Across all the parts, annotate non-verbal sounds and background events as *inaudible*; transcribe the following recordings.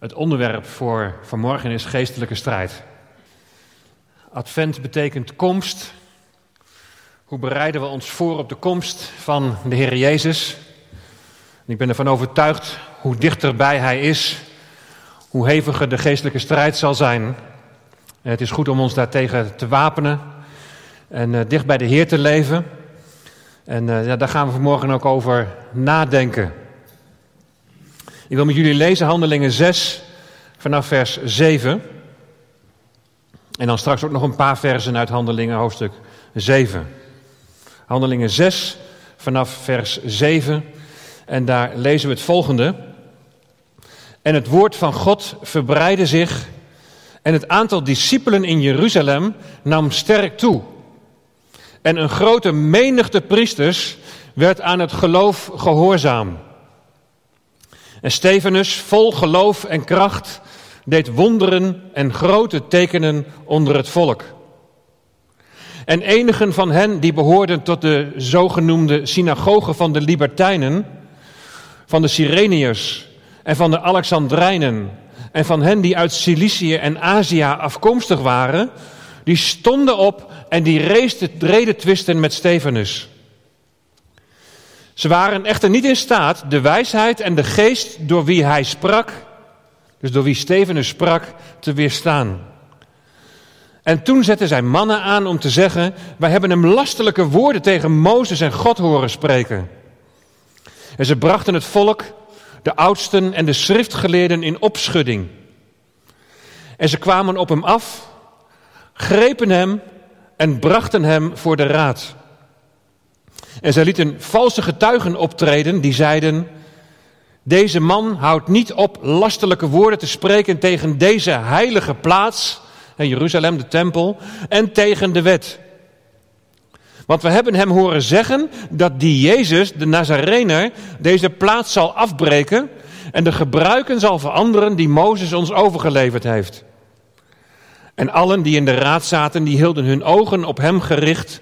Het onderwerp voor vanmorgen is geestelijke strijd. Advent betekent komst. Hoe bereiden we ons voor op de komst van de Heer Jezus? Ik ben ervan overtuigd hoe dichterbij Hij is, hoe heviger de geestelijke strijd zal zijn. Het is goed om ons daartegen te wapenen en uh, dicht bij de Heer te leven. En uh, ja, daar gaan we vanmorgen ook over nadenken. Ik wil met jullie lezen Handelingen 6 vanaf vers 7. En dan straks ook nog een paar versen uit Handelingen hoofdstuk 7. Handelingen 6 vanaf vers 7. En daar lezen we het volgende. En het woord van God verbreidde zich en het aantal discipelen in Jeruzalem nam sterk toe. En een grote menigte priesters werd aan het geloof gehoorzaam. En Stefanus, vol geloof en kracht, deed wonderen en grote tekenen onder het volk. En enigen van hen die behoorden tot de zogenoemde synagoge van de Libertijnen, van de Cyreniërs en van de Alexandrijnen en van hen die uit Cilicië en Azië afkomstig waren, die stonden op en die reden twisten met Stefanus. Ze waren echter niet in staat de wijsheid en de geest door wie hij sprak, dus door wie Stefanus sprak, te weerstaan. En toen zetten zij mannen aan om te zeggen: Wij hebben hem lastelijke woorden tegen Mozes en God horen spreken. En ze brachten het volk, de oudsten en de schriftgeleerden in opschudding. En ze kwamen op hem af, grepen hem en brachten hem voor de raad. En zij lieten valse getuigen optreden die zeiden: Deze man houdt niet op lastelijke woorden te spreken tegen deze heilige plaats, Jeruzalem, de tempel, en tegen de wet. Want we hebben hem horen zeggen dat die Jezus, de Nazarener, deze plaats zal afbreken en de gebruiken zal veranderen die Mozes ons overgeleverd heeft. En allen die in de raad zaten, die hielden hun ogen op hem gericht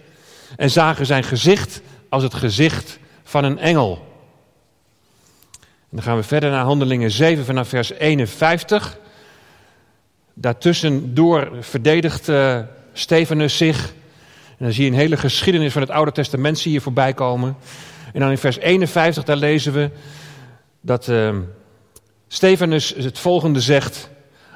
en zagen zijn gezicht als het gezicht van een engel. En dan gaan we verder naar Handelingen 7 vanaf vers 51. Daartussendoor verdedigt uh, Stefanus zich. En dan zie je een hele geschiedenis van het Oude Testament je voorbij komen. En dan in vers 51 daar lezen we dat uh, Stefanus het volgende zegt.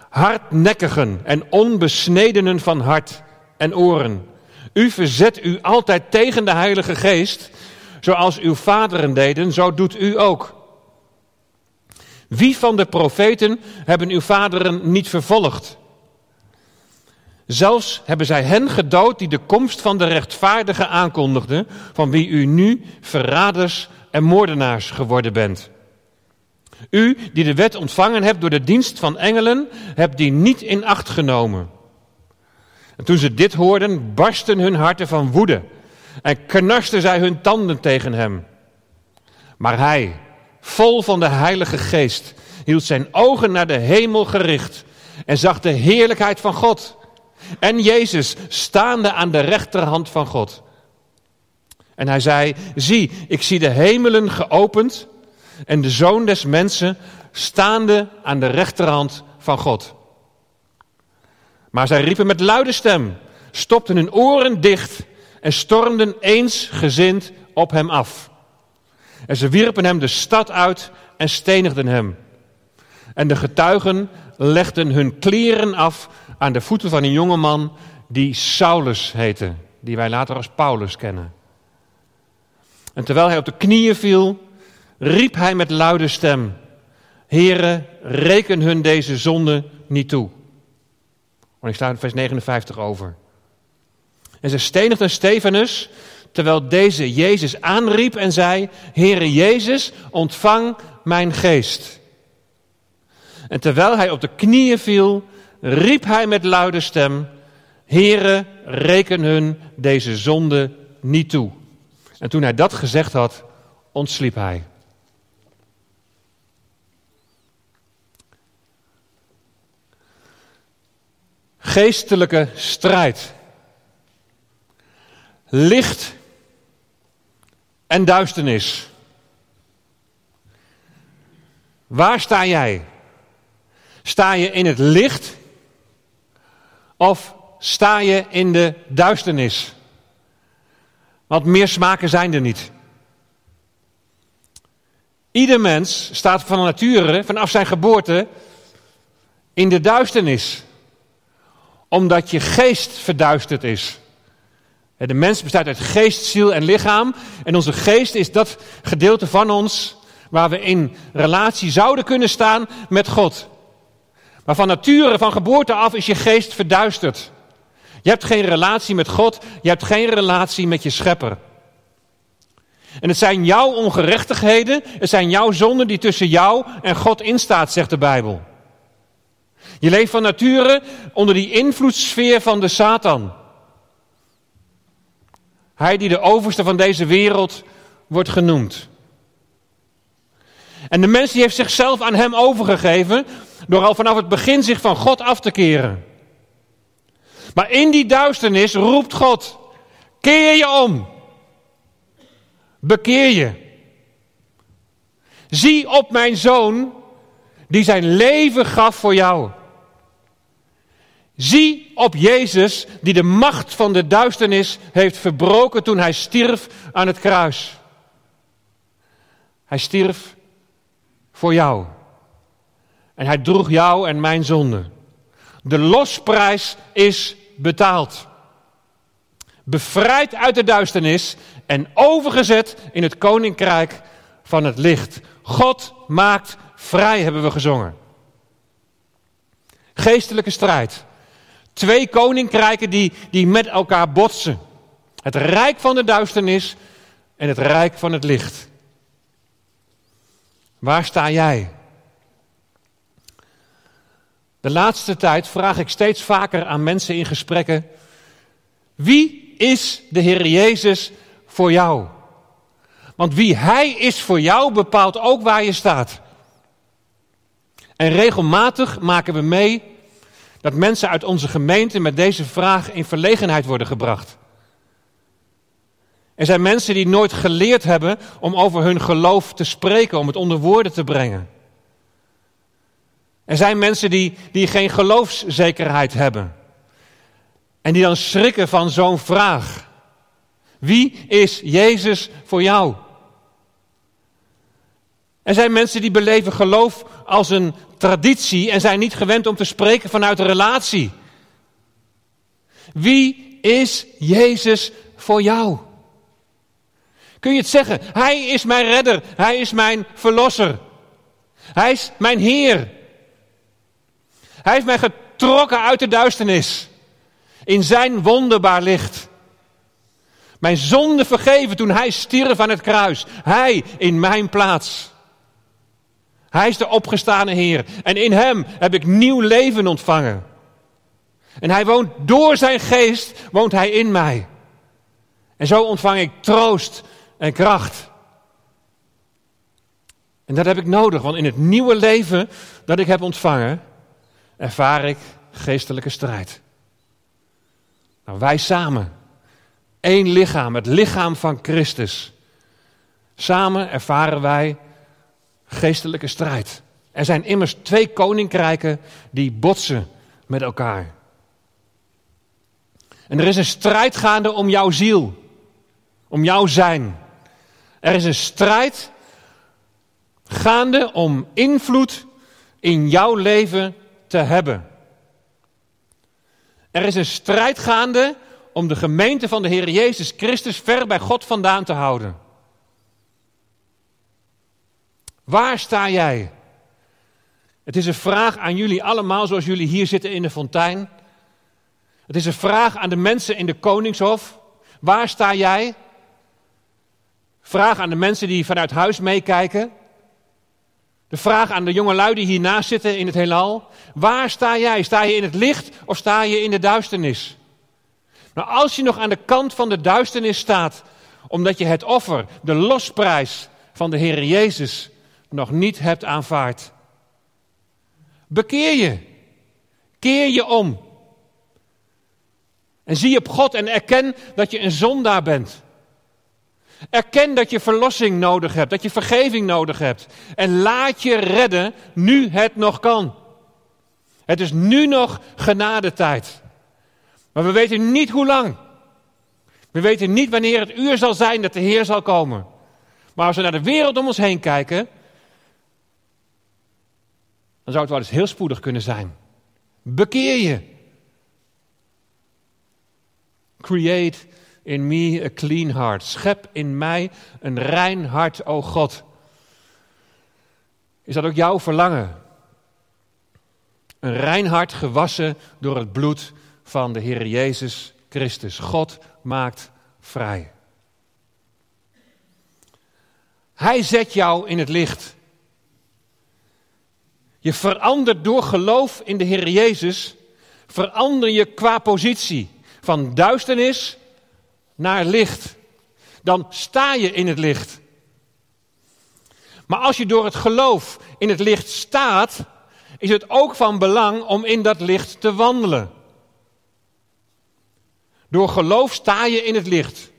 Hardnekkigen en onbesnedenen van hart en oren. U verzet u altijd tegen de Heilige Geest, zoals uw vaderen deden, zo doet u ook. Wie van de profeten hebben uw vaderen niet vervolgd? Zelfs hebben zij hen gedood die de komst van de rechtvaardige aankondigden, van wie u nu verraders en moordenaars geworden bent. U die de wet ontvangen hebt door de dienst van engelen, hebt die niet in acht genomen. En toen ze dit hoorden, barsten hun harten van woede en knarsten zij hun tanden tegen hem. Maar hij, vol van de Heilige Geest, hield zijn ogen naar de hemel gericht en zag de heerlijkheid van God en Jezus staande aan de rechterhand van God. En hij zei, zie, ik zie de hemelen geopend en de zoon des mensen staande aan de rechterhand van God. Maar zij riepen met luide stem, stopten hun oren dicht en stormden eensgezind op hem af. En ze wierpen hem de stad uit en stenigden hem. En de getuigen legden hun kleren af aan de voeten van een jongeman die Saulus heette, die wij later als Paulus kennen. En terwijl hij op de knieën viel, riep hij met luide stem: Here, reken hun deze zonde niet toe. Ik in vers 59 over. En ze stenigden Stefanus, terwijl deze Jezus aanriep en zei: Heere Jezus, ontvang mijn geest. En terwijl hij op de knieën viel, riep hij met luide stem: Heere, reken hun deze zonde niet toe. En toen hij dat gezegd had, ontsliep hij. Geestelijke strijd. Licht en duisternis. Waar sta jij? Sta je in het licht of sta je in de duisternis? Want meer smaken zijn er niet. Ieder mens staat van nature, vanaf zijn geboorte, in de duisternis. Omdat je geest verduisterd is. De mens bestaat uit geest, ziel en lichaam. En onze geest is dat gedeelte van ons waar we in relatie zouden kunnen staan met God. Maar van nature, van geboorte af, is je geest verduisterd. Je hebt geen relatie met God, je hebt geen relatie met je schepper. En het zijn jouw ongerechtigheden, het zijn jouw zonden die tussen jou en God instaat, zegt de Bijbel. Je leeft van nature onder die invloedssfeer van de Satan. Hij die de overste van deze wereld wordt genoemd. En de mens die heeft zichzelf aan hem overgegeven door al vanaf het begin zich van God af te keren. Maar in die duisternis roept God: keer je om. Bekeer je. Zie op mijn zoon die zijn leven gaf voor jou. Zie op Jezus die de macht van de duisternis heeft verbroken toen hij stierf aan het kruis. Hij stierf voor jou. En hij droeg jou en mijn zonde. De losprijs is betaald. Bevrijd uit de duisternis en overgezet in het koninkrijk van het licht. God maakt vrij, hebben we gezongen. Geestelijke strijd. Twee koninkrijken die, die met elkaar botsen. Het rijk van de duisternis en het rijk van het licht. Waar sta jij? De laatste tijd vraag ik steeds vaker aan mensen in gesprekken: wie is de Heer Jezus voor jou? Want wie Hij is voor jou bepaalt ook waar je staat. En regelmatig maken we mee dat mensen uit onze gemeente met deze vraag in verlegenheid worden gebracht. Er zijn mensen die nooit geleerd hebben om over hun geloof te spreken, om het onder woorden te brengen. Er zijn mensen die, die geen geloofszekerheid hebben. En die dan schrikken van zo'n vraag. Wie is Jezus voor jou? Er zijn mensen die beleven geloof als een traditie en zijn niet gewend om te spreken vanuit een relatie. Wie is Jezus voor jou? Kun je het zeggen? Hij is mijn redder, hij is mijn verlosser. Hij is mijn Heer. Hij heeft mij getrokken uit de duisternis in zijn wonderbaar licht. Mijn zonde vergeven toen hij stierf aan het kruis. Hij in mijn plaats. Hij is de opgestane Heer. En in hem heb ik nieuw leven ontvangen. En hij woont door zijn geest, woont hij in mij. En zo ontvang ik troost en kracht. En dat heb ik nodig, want in het nieuwe leven dat ik heb ontvangen, ervaar ik geestelijke strijd. Nou, wij samen, één lichaam, het lichaam van Christus. Samen ervaren wij geestelijke strijd. Er zijn immers twee koninkrijken die botsen met elkaar. En er is een strijd gaande om jouw ziel, om jouw zijn. Er is een strijd gaande om invloed in jouw leven te hebben. Er is een strijd gaande om de gemeente van de Heer Jezus Christus ver bij God vandaan te houden. Waar sta jij? Het is een vraag aan jullie allemaal, zoals jullie hier zitten in de fontein. Het is een vraag aan de mensen in de Koningshof. Waar sta jij? Vraag aan de mensen die vanuit huis meekijken. De vraag aan de jonge die hiernaast zitten in het heelal. Waar sta jij? Sta je in het licht of sta je in de duisternis? Nou, als je nog aan de kant van de duisternis staat, omdat je het offer, de losprijs van de Heer Jezus nog niet hebt aanvaard. Bekeer je. Keer je om. En zie op God en erken dat je een zondaar bent. Erken dat je verlossing nodig hebt, dat je vergeving nodig hebt. En laat je redden nu het nog kan. Het is nu nog genadetijd. Maar we weten niet hoe lang. We weten niet wanneer het uur zal zijn dat de Heer zal komen. Maar als we naar de wereld om ons heen kijken, dan zou het wel eens heel spoedig kunnen zijn. Bekeer je. Create in me a clean heart. Schep in mij een rein hart, o God. Is dat ook jouw verlangen? Een rein hart gewassen door het bloed van de Heer Jezus Christus. God maakt vrij. Hij zet jou in het licht. Je verandert door geloof in de Heer Jezus, verander je qua positie van duisternis naar licht. Dan sta je in het licht. Maar als je door het geloof in het licht staat, is het ook van belang om in dat licht te wandelen. Door geloof sta je in het licht.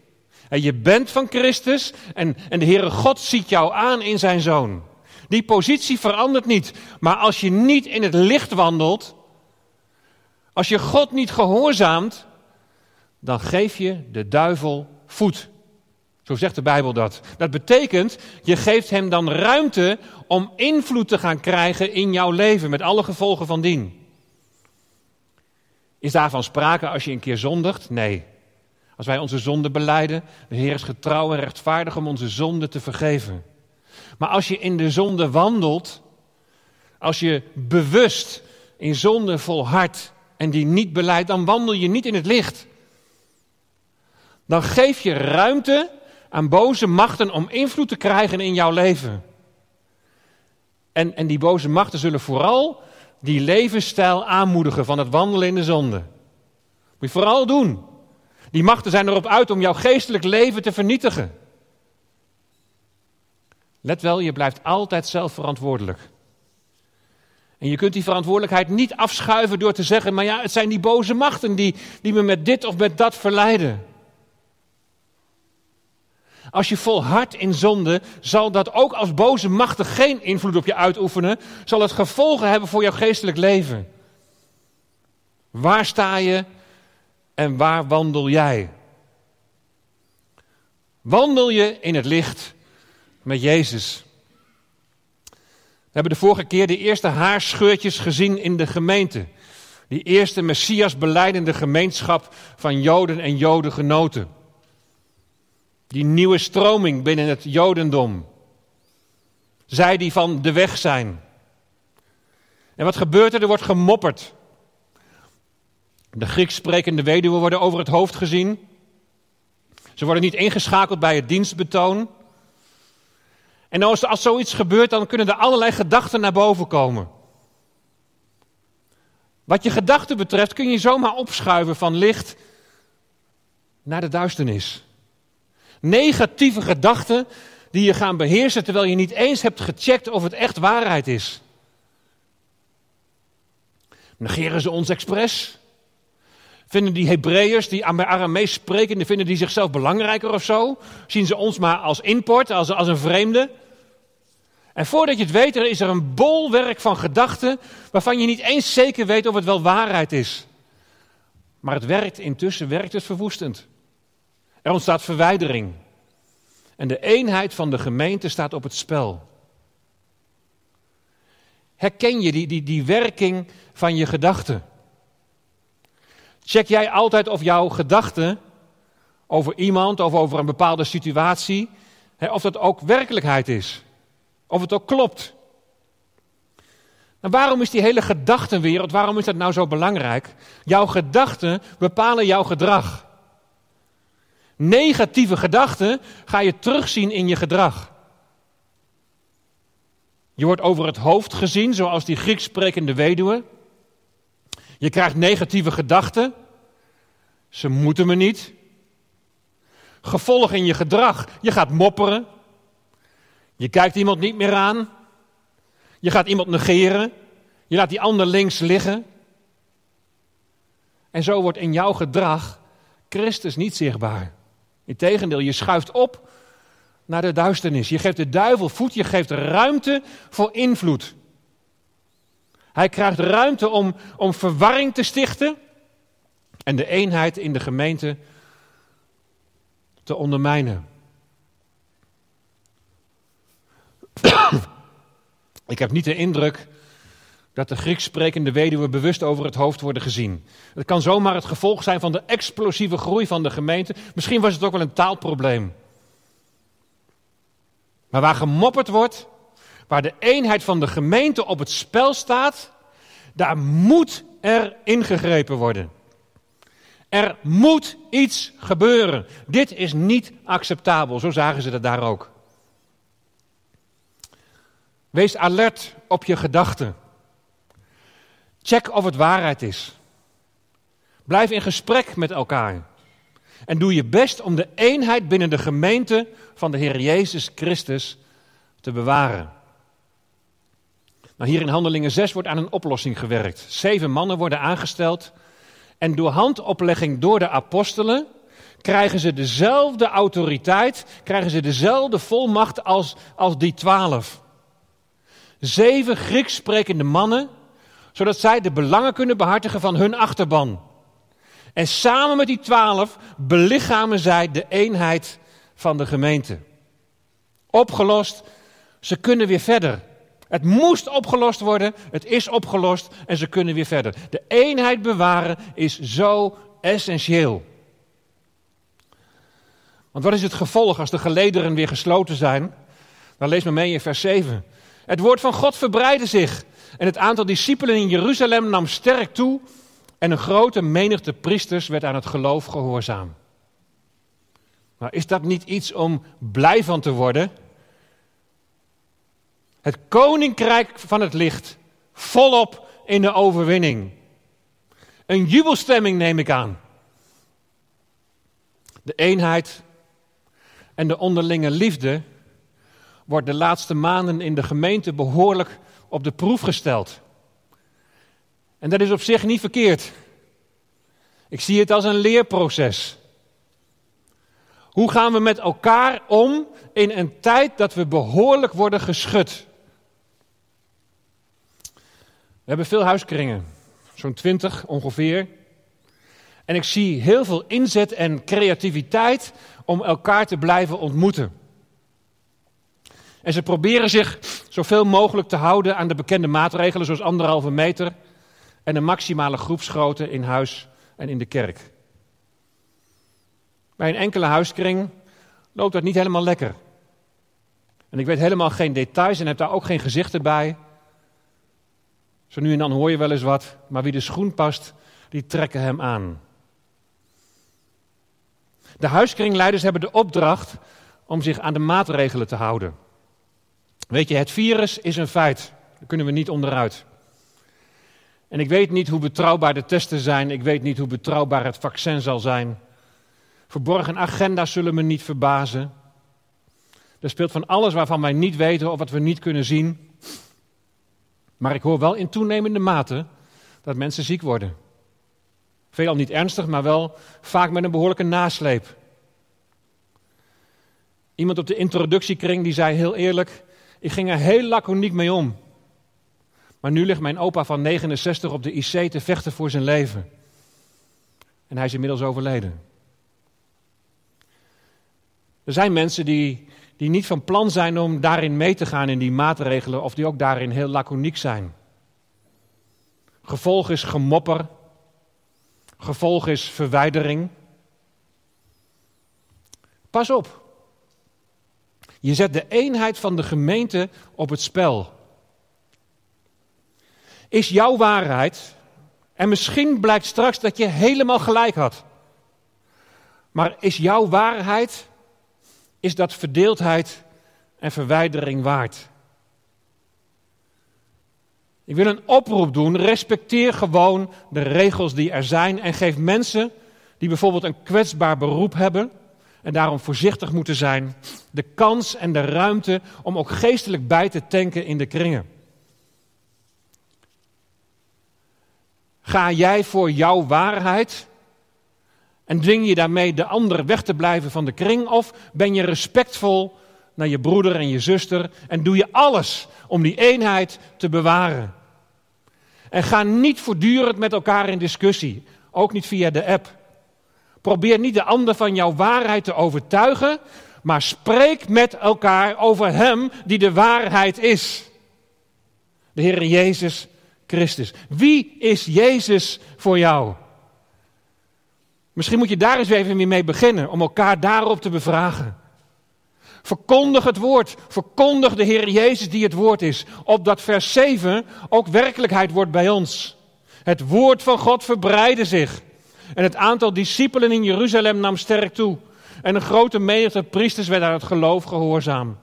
En je bent van Christus en, en de Heere God ziet jou aan in zijn Zoon. Die positie verandert niet. Maar als je niet in het licht wandelt, als je God niet gehoorzaamt, dan geef je de duivel voet. Zo zegt de Bijbel dat. Dat betekent, je geeft hem dan ruimte om invloed te gaan krijgen in jouw leven, met alle gevolgen van dien. Is daarvan sprake als je een keer zondigt? Nee. Als wij onze zonde beleiden, de Heer is getrouw en rechtvaardig om onze zonde te vergeven. Maar als je in de zonde wandelt, als je bewust in zonde volhardt en die niet beleidt, dan wandel je niet in het licht. Dan geef je ruimte aan boze machten om invloed te krijgen in jouw leven. En, en die boze machten zullen vooral die levensstijl aanmoedigen van het wandelen in de zonde. Moet je vooral doen. Die machten zijn erop uit om jouw geestelijk leven te vernietigen. Let wel, je blijft altijd zelf verantwoordelijk. En je kunt die verantwoordelijkheid niet afschuiven door te zeggen: maar ja, het zijn die boze machten die, die me met dit of met dat verleiden. Als je volhardt in zonde, zal dat ook als boze machten geen invloed op je uitoefenen, zal het gevolgen hebben voor jouw geestelijk leven. Waar sta je en waar wandel jij? Wandel je in het licht met Jezus? We hebben de vorige keer de eerste haarscheurtjes gezien in de gemeente. Die eerste Messias beleidende gemeenschap van Joden en Jodengenoten. Die nieuwe stroming binnen het Jodendom. Zij die van de weg zijn. En wat gebeurt er? Er wordt gemopperd. De Grieks sprekende weduwen worden over het hoofd gezien. Ze worden niet ingeschakeld bij het dienstbetoon. En als, als zoiets gebeurt, dan kunnen er allerlei gedachten naar boven komen. Wat je gedachten betreft kun je zomaar opschuiven van licht naar de duisternis. Negatieve gedachten die je gaan beheersen terwijl je niet eens hebt gecheckt of het echt waarheid is. Negeren ze ons expres? Vinden die Hebreeërs die Aramees spreken, vinden die zichzelf belangrijker of zo? Zien ze ons maar als import, als, als een vreemde? En voordat je het weet, is er een bolwerk van gedachten waarvan je niet eens zeker weet of het wel waarheid is. Maar het werkt intussen, werkt het verwoestend. Er ontstaat verwijdering. En de eenheid van de gemeente staat op het spel. Herken je die, die, die werking van je gedachten? Check jij altijd of jouw gedachten over iemand of over een bepaalde situatie, hè, of dat ook werkelijkheid is? Of het ook klopt? Nou, waarom is die hele gedachtenwereld, waarom is dat nou zo belangrijk? Jouw gedachten bepalen jouw gedrag. Negatieve gedachten ga je terugzien in je gedrag. Je wordt over het hoofd gezien, zoals die Grieks sprekende weduwe. Je krijgt negatieve gedachten. Ze moeten me niet. Gevolg in je gedrag. Je gaat mopperen. Je kijkt iemand niet meer aan. Je gaat iemand negeren. Je laat die ander links liggen. En zo wordt in jouw gedrag Christus niet zichtbaar. Integendeel, je schuift op naar de duisternis. Je geeft de duivel voet, je geeft ruimte voor invloed. Hij krijgt ruimte om, om verwarring te stichten en de eenheid in de gemeente te ondermijnen. *coughs* Ik heb niet de indruk dat de Grieks sprekende weduwen bewust over het hoofd worden gezien. Het kan zomaar het gevolg zijn van de explosieve groei van de gemeente. Misschien was het ook wel een taalprobleem. Maar waar gemopperd wordt, waar de eenheid van de gemeente op het spel staat, daar moet er ingegrepen worden. Er moet iets gebeuren. Dit is niet acceptabel, zo zagen ze dat daar ook. Wees alert op je gedachten. Check of het waarheid is. Blijf in gesprek met elkaar. En doe je best om de eenheid binnen de gemeente van de Heer Jezus Christus te bewaren. Nou, hier in Handelingen 6 wordt aan een oplossing gewerkt. Zeven mannen worden aangesteld. En door handoplegging door de apostelen krijgen ze dezelfde autoriteit, krijgen ze dezelfde volmacht als, als die twaalf. Zeven Grieks sprekende mannen, zodat zij de belangen kunnen behartigen van hun achterban. En samen met die twaalf belichamen zij de eenheid van de gemeente. Opgelost, ze kunnen weer verder. Het moest opgelost worden, het is opgelost en ze kunnen weer verder. De eenheid bewaren is zo essentieel. Want wat is het gevolg als de gelederen weer gesloten zijn? Dan lees maar mee in vers 7. Het woord van God verbreidde zich en het aantal discipelen in Jeruzalem nam sterk toe en een grote menigte priesters werd aan het geloof gehoorzaam. Maar is dat niet iets om blij van te worden? Het koninkrijk van het licht, volop in de overwinning. Een jubelstemming neem ik aan. De eenheid en de onderlinge liefde wordt de laatste maanden in de gemeente behoorlijk op de proef gesteld. En dat is op zich niet verkeerd. Ik zie het als een leerproces. Hoe gaan we met elkaar om in een tijd dat we behoorlijk worden geschud? We hebben veel huiskringen, zo'n twintig ongeveer. En ik zie heel veel inzet en creativiteit om elkaar te blijven ontmoeten. En ze proberen zich zoveel mogelijk te houden aan de bekende maatregelen, zoals anderhalve meter en een maximale groepsgrootte in huis en in de kerk. Bij een enkele huiskring loopt dat niet helemaal lekker. En ik weet helemaal geen details en heb daar ook geen gezichten bij. Zo nu en dan hoor je wel eens wat, maar wie de schoen past, die trekken hem aan. De huiskringleiders hebben de opdracht om zich aan de maatregelen te houden. Weet je, het virus is een feit. Daar kunnen we niet onderuit. En ik weet niet hoe betrouwbaar de testen zijn. Ik weet niet hoe betrouwbaar het vaccin zal zijn. Verborgen agenda's zullen me niet verbazen. Er speelt van alles waarvan wij niet weten of wat we niet kunnen zien. Maar ik hoor wel in toenemende mate dat mensen ziek worden. Veelal niet ernstig, maar wel vaak met een behoorlijke nasleep. Iemand op de introductiekring die zei heel eerlijk: Ik ging er heel laconiek mee om. Maar nu ligt mijn opa van 69 op de IC te vechten voor zijn leven. En hij is inmiddels overleden. Er zijn mensen die die niet van plan zijn om daarin mee te gaan in die maatregelen of die ook daarin heel laconiek zijn. Gevolg is gemopper, gevolg is verwijdering. Pas op. Je zet de eenheid van de gemeente op het spel. Is jouw waarheid, en misschien blijkt straks dat je helemaal gelijk had, maar is jouw waarheid is dat verdeeldheid en verwijdering waard. Ik wil een oproep doen. Respecteer gewoon de regels die er zijn en geef mensen die bijvoorbeeld een kwetsbaar beroep hebben en daarom voorzichtig moeten zijn, de kans en de ruimte om ook geestelijk bij te tanken in de kringen. Ga jij voor jouw waarheid en dwing je daarmee de ander weg te blijven van de kring? Of ben je respectvol naar je broeder en je zuster en doe je alles om die eenheid te bewaren? En ga niet voortdurend met elkaar in discussie, ook niet via de app. Probeer niet de ander van jouw waarheid te overtuigen, maar spreek met elkaar over Hem die de waarheid is. De Heer Jezus Christus. Wie is Jezus voor jou? Misschien moet je daar eens even mee beginnen, om elkaar daarop te bevragen. Verkondig het woord. Verkondig de Heer Jezus die het woord is. Opdat vers 7 ook werkelijkheid wordt bij ons. Het woord van God verbreidde zich. En het aantal discipelen in Jeruzalem nam sterk toe. En een grote menigte priesters werd aan het geloof gehoorzaam.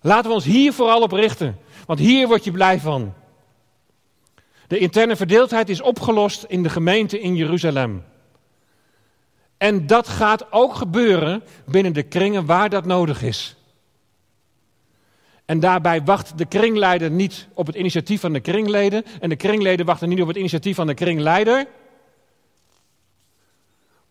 Laten we ons hier vooral op richten. Want hier word je blij van. De interne verdeeldheid is opgelost in de gemeente in Jeruzalem. En dat gaat ook gebeuren binnen de kringen waar dat nodig is. En daarbij wacht de kringleider niet op het initiatief van de kringleden. En de kringleden wachten niet op het initiatief van de kringleider.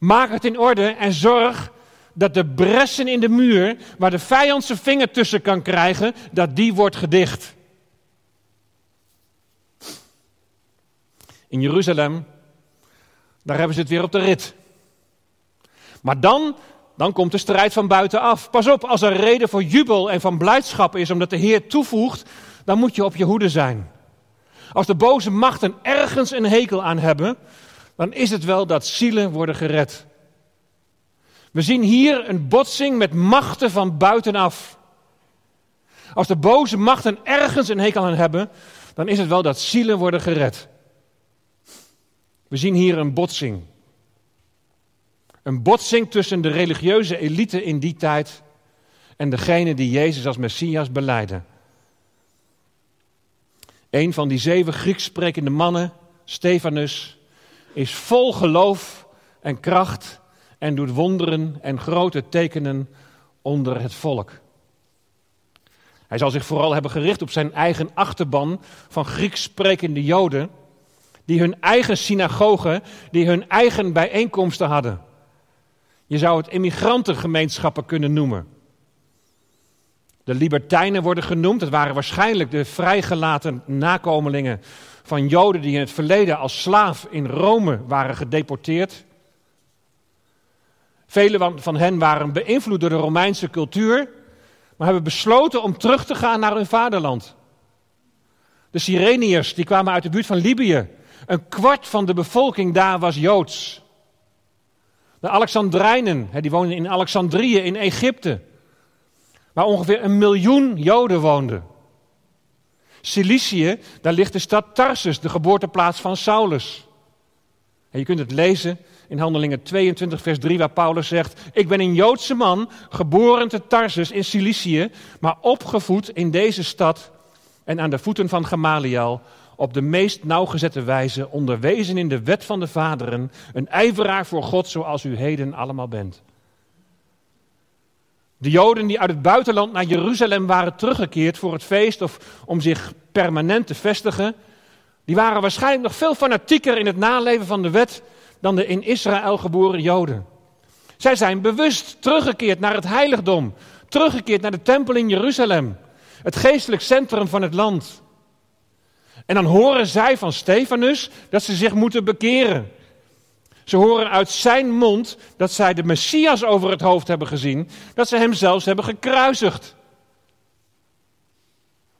Maak het in orde en zorg dat de bressen in de muur, waar de vijand zijn vinger tussen kan krijgen, dat die wordt gedicht. In Jeruzalem, daar hebben ze het weer op de rit. Maar dan, dan komt de strijd van buitenaf. Pas op, als er reden voor jubel en van blijdschap is omdat de Heer toevoegt, dan moet je op je hoede zijn. Als de boze machten ergens een hekel aan hebben, dan is het wel dat zielen worden gered. We zien hier een botsing met machten van buitenaf. Als de boze machten ergens een hekel aan hebben, dan is het wel dat zielen worden gered. We zien hier een botsing. Een botsing tussen de religieuze elite in die tijd en degene die Jezus als Messias beleiden. Een van die zeven Grieks sprekende mannen, Stefanus, is vol geloof en kracht en doet wonderen en grote tekenen onder het volk. Hij zal zich vooral hebben gericht op zijn eigen achterban van Grieks sprekende Joden, die hun eigen synagogen, die hun eigen bijeenkomsten hadden. Je zou het immigrantengemeenschappen kunnen noemen. De libertijnen worden genoemd. Dat waren waarschijnlijk de vrijgelaten nakomelingen van Joden die in het verleden als slaaf in Rome waren gedeporteerd. Velen van hen waren beïnvloed door de Romeinse cultuur, maar hebben besloten om terug te gaan naar hun vaderland. De Sireniërs die kwamen uit de buurt van Libië. Een kwart van de bevolking daar was Joods. De Alexandrijnen, die woonden in Alexandrië in Egypte, waar ongeveer een miljoen Joden woonden. Cilicië, daar ligt de stad Tarsus, de geboorteplaats van Saulus. En je kunt het lezen in Handelingen 22, vers 3, waar Paulus zegt: Ik ben een Joodse man, geboren te Tarsus in Cilicië, maar opgevoed in deze stad en aan de voeten van Gamaliel, op de meest nauwgezette wijze onderwezen in de wet van de vaderen, een ijveraar voor God zoals u heden allemaal bent. De Joden die uit het buitenland naar Jeruzalem waren teruggekeerd voor het feest of om zich permanent te vestigen, die waren waarschijnlijk nog veel fanatieker in het naleven van de wet dan de in Israël geboren Joden. Zij zijn bewust teruggekeerd naar het heiligdom, teruggekeerd naar de tempel in Jeruzalem, het geestelijk centrum van het land. En dan horen zij van Stefanus dat ze zich moeten bekeren. Ze horen uit zijn mond dat zij de Messias over het hoofd hebben gezien, dat ze hem zelfs hebben gekruisigd.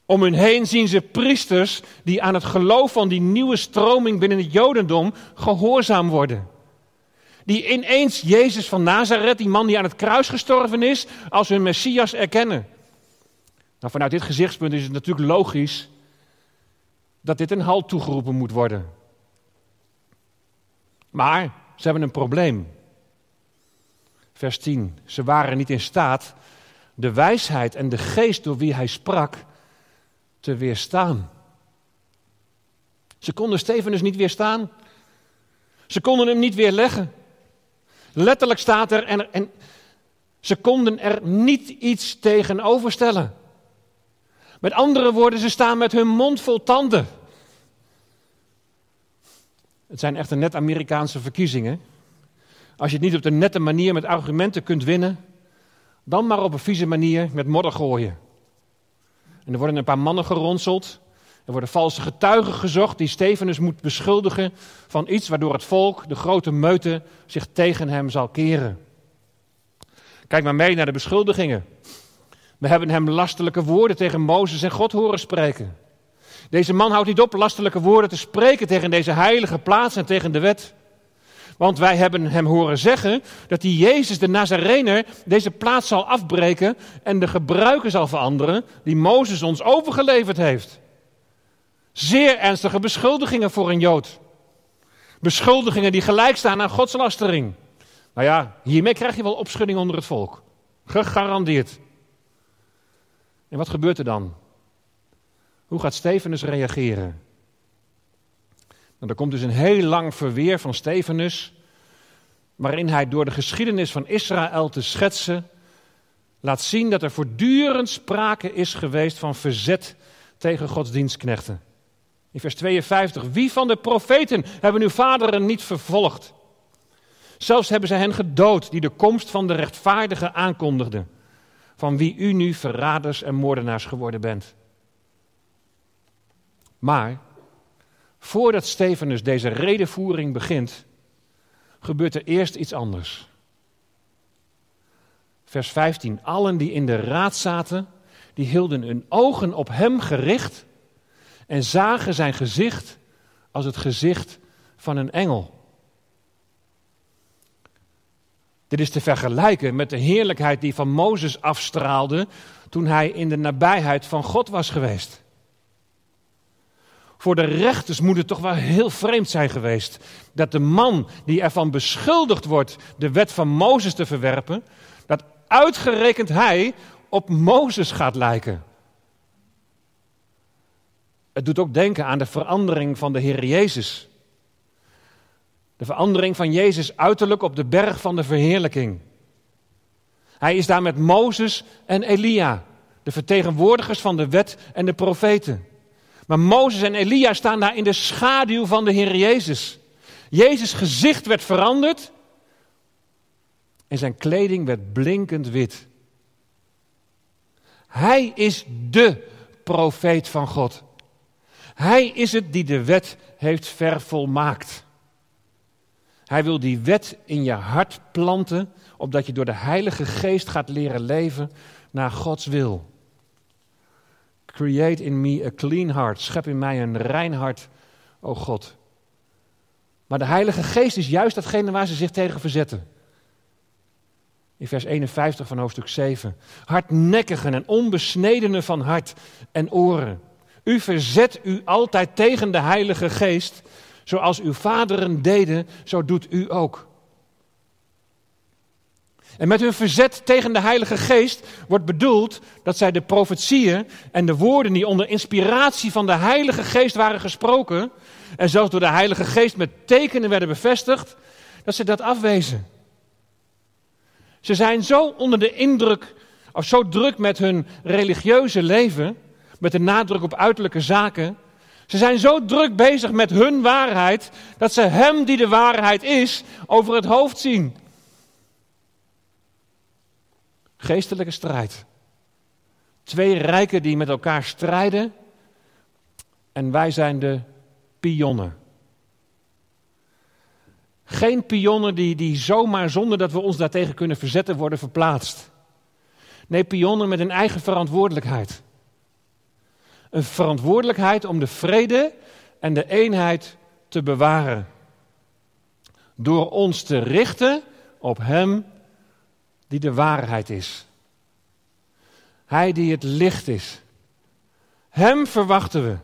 Om hun heen zien ze priesters die aan het geloof van die nieuwe stroming binnen het Jodendom gehoorzaam worden. Die ineens Jezus van Nazareth, die man die aan het kruis gestorven is, als hun Messias erkennen. Nou, vanuit dit gezichtspunt is het natuurlijk logisch dat dit een halt toegeroepen moet worden. Maar ze hebben een probleem. Vers 10. Ze waren niet in staat de wijsheid en de geest door wie hij sprak te weerstaan. Ze konden Stefanus niet weerstaan. Ze konden hem niet weerleggen. Letterlijk staat er, en, en ze konden er niet iets tegenover stellen. Met andere woorden, ze staan met hun mond vol tanden. Het zijn echte net Amerikaanse verkiezingen. Als je het niet op de nette manier met argumenten kunt winnen, dan maar op een vieze manier met modder gooien. En er worden een paar mannen geronseld Er worden valse getuigen gezocht die Stefanus moet beschuldigen van iets waardoor het volk, de grote meute, zich tegen hem zal keren. Kijk maar mee naar de beschuldigingen. We hebben hem lastelijke woorden tegen Mozes en God horen spreken. Deze man houdt niet op lastelijke woorden te spreken tegen deze heilige plaats en tegen de wet. Want wij hebben hem horen zeggen dat die Jezus de Nazarener deze plaats zal afbreken en de gebruiken zal veranderen die Mozes ons overgeleverd heeft. Zeer ernstige beschuldigingen voor een Jood. Beschuldigingen die gelijk staan aan godslastering. Nou ja, hiermee krijg je wel opschudding onder het volk. Gegarandeerd. En wat gebeurt er dan? Hoe gaat Stefanus reageren? Nou, er komt dus een heel lang verweer van Stefanus, waarin hij door de geschiedenis van Israël te schetsen laat zien dat er voortdurend sprake is geweest van verzet tegen godsdienstknechten. In vers 52, wie van de profeten hebben uw vaderen niet vervolgd? Zelfs hebben ze hen gedood die de komst van de rechtvaardige aankondigden, van wie u nu verraders en moordenaars geworden bent. Maar voordat Stefanus deze redenvoering begint, gebeurt er eerst iets anders. Vers 15. Allen die in de raad zaten, die hielden hun ogen op hem gericht en zagen zijn gezicht als het gezicht van een engel. Dit is te vergelijken met de heerlijkheid die van Mozes afstraalde toen hij in de nabijheid van God was geweest. Voor de rechters moet het toch wel heel vreemd zijn geweest dat de man die ervan beschuldigd wordt de wet van Mozes te verwerpen, dat uitgerekend hij op Mozes gaat lijken. Het doet ook denken aan de verandering van de Heer Jezus. De verandering van Jezus uiterlijk op de berg van de verheerlijking. Hij is daar met Mozes en Elia, de vertegenwoordigers van de wet en de profeten. Maar Mozes en Elia staan daar in de schaduw van de Heer Jezus. Jezus' gezicht werd veranderd en zijn kleding werd blinkend wit. Hij is de profeet van God. Hij is het die de wet heeft vervolmaakt. Hij wil die wet in je hart planten, opdat je door de Heilige Geest gaat leren leven naar Gods wil. Create in me a clean heart. Schep in mij een rein hart, o God. Maar de Heilige Geest is juist datgene waar ze zich tegen verzetten. In vers 51 van hoofdstuk 7. Hardnekkigen en onbesnedenen van hart en oren. U verzet u altijd tegen de Heilige Geest. Zoals uw vaderen deden, zo doet u ook. En met hun verzet tegen de Heilige Geest wordt bedoeld dat zij de profetieën en de woorden die onder inspiratie van de Heilige Geest waren gesproken, en zelfs door de Heilige Geest met tekenen werden bevestigd, dat ze dat afwezen. Ze zijn zo onder de indruk, of zo druk met hun religieuze leven, met de nadruk op uiterlijke zaken. Ze zijn zo druk bezig met hun waarheid, dat ze Hem die de waarheid is, over het hoofd zien. Geestelijke strijd. Twee rijken die met elkaar strijden. En wij zijn de pionnen. Geen pionnen die, die zomaar zonder dat we ons daartegen kunnen verzetten worden verplaatst. Nee, pionnen met een eigen verantwoordelijkheid. Een verantwoordelijkheid om de vrede en de eenheid te bewaren. Door ons te richten op Hem die de waarheid is. Hij die het licht is. Hem verwachten we.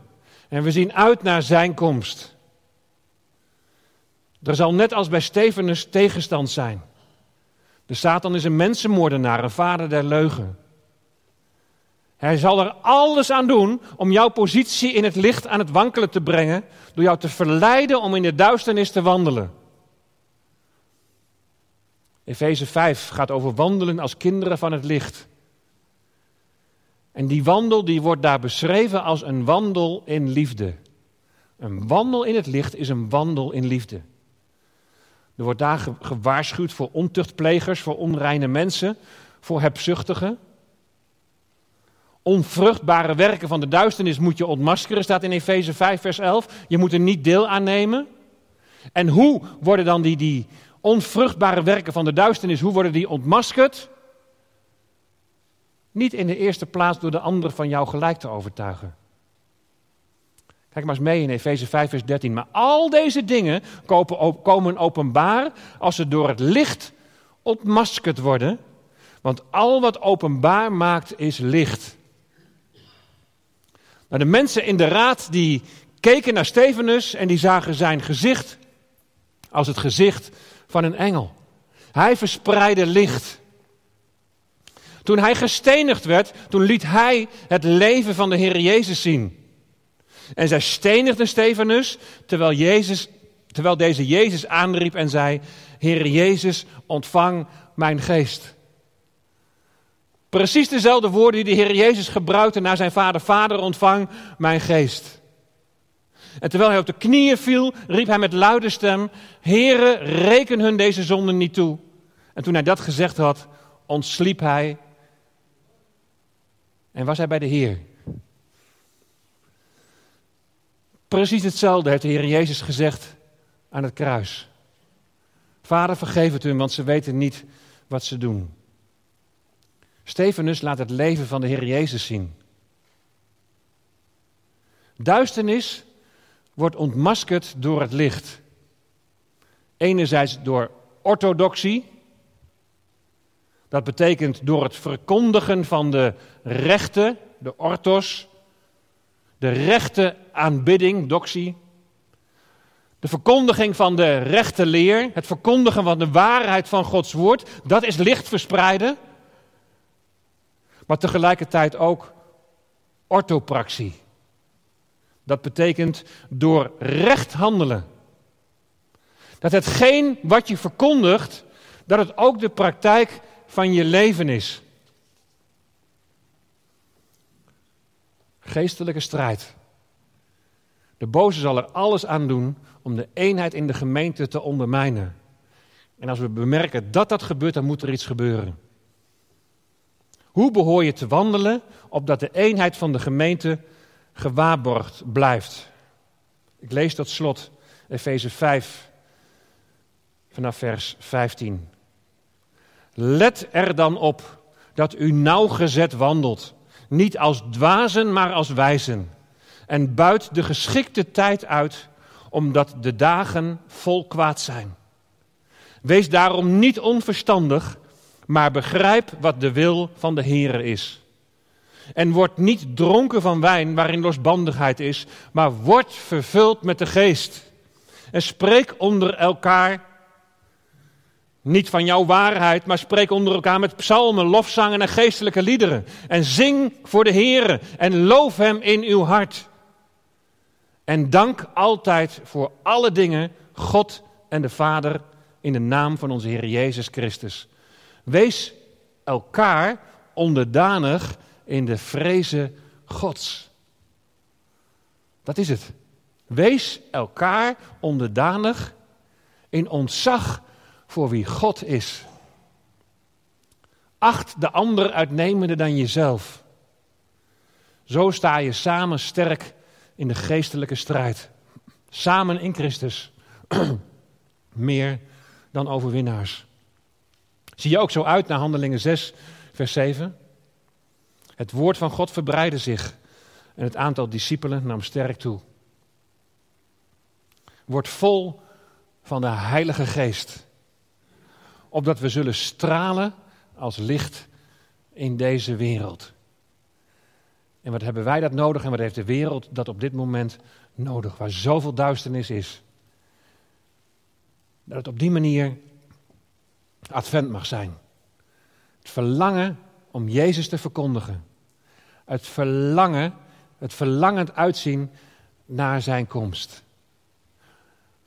En we zien uit naar zijn komst. Er zal net als bij Stefanus tegenstand zijn. De Satan is een mensenmoordenaar, een vader der leugen. Hij zal er alles aan doen om jouw positie in het licht aan het wankelen te brengen, door jou te verleiden om in de duisternis te wandelen. Efeze 5 gaat over wandelen als kinderen van het licht. En die wandel die wordt daar beschreven als een wandel in liefde. Een wandel in het licht is een wandel in liefde. Er wordt daar gewaarschuwd voor ontuchtplegers, voor onreine mensen, voor hebzuchtigen. Onvruchtbare werken van de duisternis moet je ontmaskeren, staat in Efeze 5, vers 11. Je moet er niet deel aan nemen. En hoe worden dan die, die onvruchtbare werken van de duisternis, hoe worden die ontmaskerd? Niet in de eerste plaats door de ander van jou gelijk te overtuigen. Kijk maar eens mee in Efeze 5, vers 13. Maar al deze dingen komen openbaar als ze door het licht ontmaskerd worden. Want al wat openbaar maakt is licht. Maar de mensen in de raad die keken naar Stefanus en die zagen zijn gezicht als het gezicht van een engel. Hij verspreidde licht. Toen hij gestenigd werd, toen liet hij het leven van de Heer Jezus zien. En zij stenigden Stefanus, terwijl, Jezus, terwijl deze Jezus aanriep en zei, Heer Jezus, ontvang mijn geest. Precies dezelfde woorden die de Heer Jezus gebruikte naar zijn vader, Vader, ontvang mijn geest. En terwijl hij op de knieën viel, riep hij met luide stem, Heere, reken hun deze zonden niet toe. En toen hij dat gezegd had, ontsliep hij en was hij bij de Heer. Precies hetzelfde heeft de Heer Jezus gezegd aan het kruis. Vader, vergeef het hun, want ze weten niet wat ze doen. Stefanus laat het leven van de Heer Jezus zien. Duisternis wordt ontmaskerd door het licht. Enerzijds door orthodoxie. Dat betekent door het verkondigen van de rechten, de orthos, de rechte aanbidding, doxie. De verkondiging van de rechte leer, het verkondigen van de waarheid van Gods woord, dat is licht verspreiden. Maar tegelijkertijd ook orthopraxie. Dat betekent door recht handelen. Dat hetgeen wat je verkondigt, dat het ook de praktijk van je leven is. Geestelijke strijd. De boze zal er alles aan doen om de eenheid in de gemeente te ondermijnen. En als we bemerken dat dat gebeurt, dan moet er iets gebeuren. Hoe behoor je te wandelen opdat de eenheid van de gemeente gewaarborgd blijft? Ik lees tot slot Efeze 5 vanaf vers 15. Let er dan op dat u nauwgezet wandelt, niet als dwazen, maar als wijzen. En buit de geschikte tijd uit, omdat de dagen vol kwaad zijn. Wees daarom niet onverstandig, maar begrijp wat de wil van de Heere is. En word niet dronken van wijn waarin losbandigheid is, maar word vervuld met de geest. En spreek onder elkaar niet van jouw waarheid, maar spreek onder elkaar met psalmen, lofzangen en geestelijke liederen. En zing voor de Heere en loof Hem in uw hart. En dank altijd voor alle dingen God en de Vader in de naam van onze Heer Jezus Christus. Wees elkaar onderdanig in de vrezen Gods. Dat is het. Wees elkaar onderdanig in ontzag voor wie God is. Acht de ander uitnemender dan jezelf. Zo sta je samen sterk in de geestelijke strijd. Samen in Christus. *clears throat* Meer dan overwinnaars. Zie je ook zo uit naar Handelingen 6, vers 7? Het woord van God verbreidde zich en het aantal discipelen nam sterk toe. Word vol van de Heilige Geest opdat we zullen stralen als licht in deze wereld. En wat hebben wij dat nodig en wat heeft de wereld dat op dit moment nodig, waar zoveel duisternis is? Dat het op die manier advent mag zijn. Het verlangen om Jezus te verkondigen. Het verlangen, het verlangend uitzien naar zijn komst.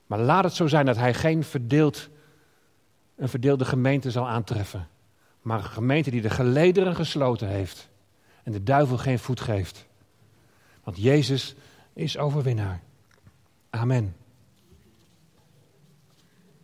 Maar laat het zo zijn dat hij geen verdeeld een verdeelde gemeente zal aantreffen. Maar een gemeente die de gelederen gesloten heeft en de duivel geen voet geeft. Want Jezus is overwinnaar. Amen.